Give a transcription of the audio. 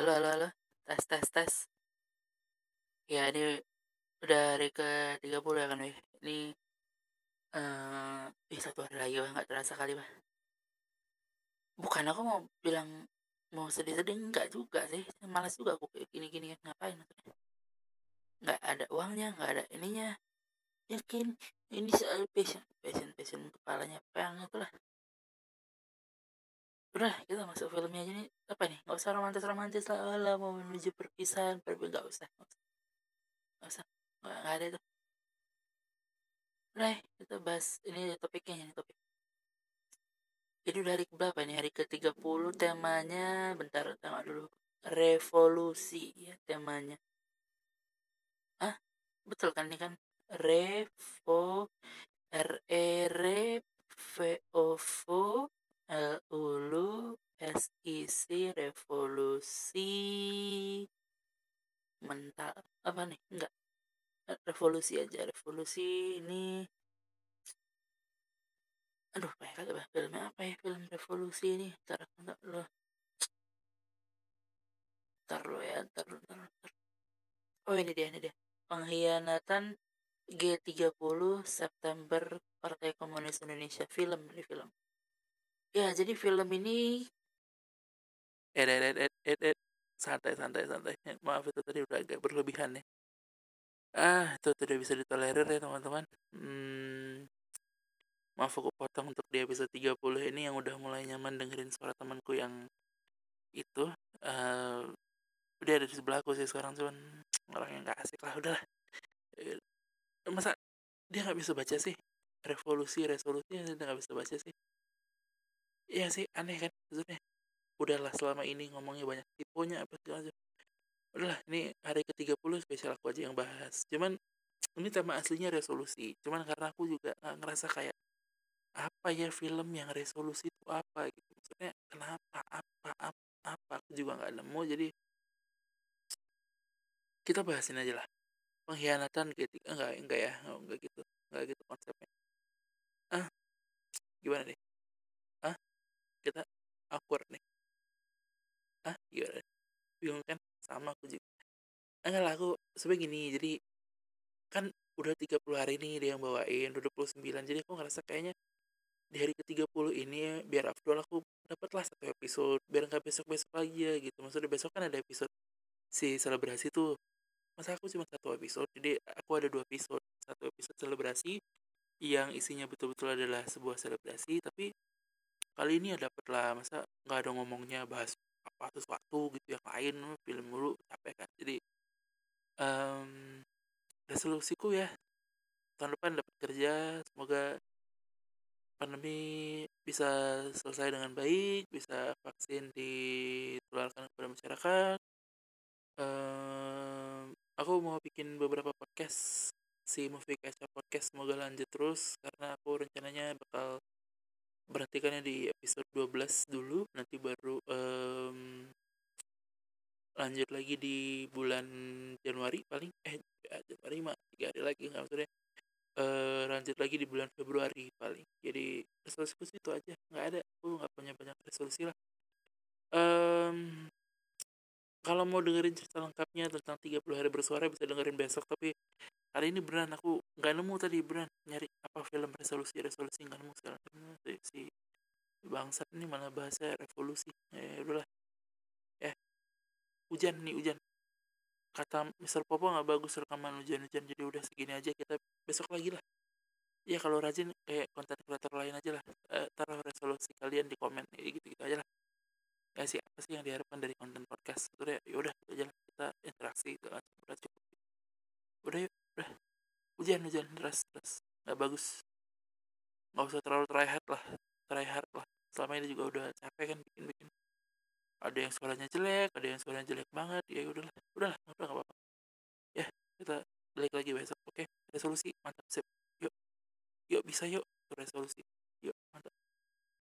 Halo, halo, halo. Tes, tes, tes. Ya, ini udah hari ke 30 ya kan, weh. Ini eh uh, satu hari lagi, wah. Nggak terasa kali, wah. Bukan aku mau bilang mau sedih-sedih enggak juga sih. Malas juga aku kayak gini-gini. Ngapain maksudnya? Nggak ada uangnya, nggak ada ininya. Yakin ini soal passion, passion, passion kepalanya peng itulah udah kita masuk filmnya aja nih apa nih? Nggak usah romantis romantis lah lah mau menuju perpisahan pergi nggak usah nggak usah. Nggak ada itu. Udah kita bahas ini topiknya ini topik. Jadi udah hari berapa nih? Hari ke 30 temanya bentar tengok dulu. Revolusi ya temanya. Ah betul kan ini kan? Revo mental apa nih? Enggak. Revolusi aja. Revolusi ini aduh banyak kali filmnya. Apa ya film revolusi ini? Ntar ntar lo ntar lo ya ntar lo ntar, ntar. oh ini dia ini dia. Pengkhianatan G30 September Partai Komunis Indonesia. Film ini film. Ya, jadi film ini eh eh eh eh eh, eh. Santai santai santai. Maaf itu tadi udah agak berlebihan ya. Ah, itu tidak bisa ditolerir ya teman-teman. Hmm, maaf aku potong untuk di episode 30 ini yang udah mulai nyaman dengerin suara temanku yang itu uh, udah ada di sebelahku sih sekarang cuman orang yang gak asik lah udahlah eh, masa dia nggak bisa baca sih revolusi resolusi dia nggak bisa baca sih Iya sih aneh kan maksudnya udahlah selama ini ngomongnya banyak tipunya apa segala macam. Udahlah ini hari ke-30 spesial aku aja yang bahas. Cuman ini tema aslinya resolusi. Cuman karena aku juga ngerasa kayak apa ya film yang resolusi itu apa? Gitu. Maksudnya kenapa apa apa, apa? Aku juga nggak nemu jadi kita bahasin aja lah. Pengkhianatan gitu enggak enggak ya enggak gitu enggak gitu konsepnya. Ah gimana nih? Kita awkward nih. ah bingung kan? Sama aku juga. Enggak lah aku sebenernya gini jadi kan udah 30 hari ini dia yang bawain udah 29 jadi aku ngerasa kayaknya di hari ke-30 ini biar Abdul aku dapatlah satu episode biar nggak besok-besok lagi ya gitu. Maksudnya besok kan ada episode si selebrasi tuh. Masa aku cuma satu episode jadi aku ada dua episode. Satu episode selebrasi yang isinya betul-betul adalah sebuah selebrasi tapi kali ini ya dapet lah masa nggak ada ngomongnya bahas apa sesuatu gitu yang lain film dulu capek kan. Jadi um, resolusiku ya tahun depan dapat kerja semoga pandemi bisa selesai dengan baik bisa vaksin ditularkan kepada masyarakat. Um, aku mau bikin beberapa podcast si movie kaca podcast semoga lanjut terus karena aku rencananya bakal berhentikannya di episode 12 dulu nanti baru um, lanjut lagi di bulan Januari paling. Eh Januari mah tiga hari lagi nggak maksudnya. Uh, lanjut lagi di bulan Februari paling. Jadi resolusi itu aja. Nggak ada. Aku nggak punya banyak resolusi lah. Um, kalau mau dengerin cerita lengkapnya tentang 30 hari bersuara bisa dengerin besok. Tapi hari ini beneran aku nggak nemu tadi beneran. Nyari apa film resolusi resolusi nggak nemu sekarang si, si bangsat ini malah bahasa revolusi ya udahlah. Ya. Hujan nih hujan. Kata Mister Popo nggak bagus rekaman hujan-hujan jadi udah segini aja kita besok lagi lah. Ya kalau rajin kayak konten kreator lain aja lah. E, taruh resolusi kalian di komen ya, gitu gitu aja lah. Ya sih apa sih yang diharapkan dari konten podcast? Udah ya? Udah aja lah. Kita interaksi dengan udah cukup. Udah yuk udah. Hujan hujan. Deras deras. Nggak bagus nggak usah terlalu try hard lah try hard lah. Selama ini juga udah capek kan bikin bikin ada yang suaranya jelek ada yang suaranya jelek banget ya udahlah. Udahlah udah nggak apa-apa. Ya kita balik lagi besok oke? Resolusi mantap sip. Yuk. Yuk bisa yuk resolusi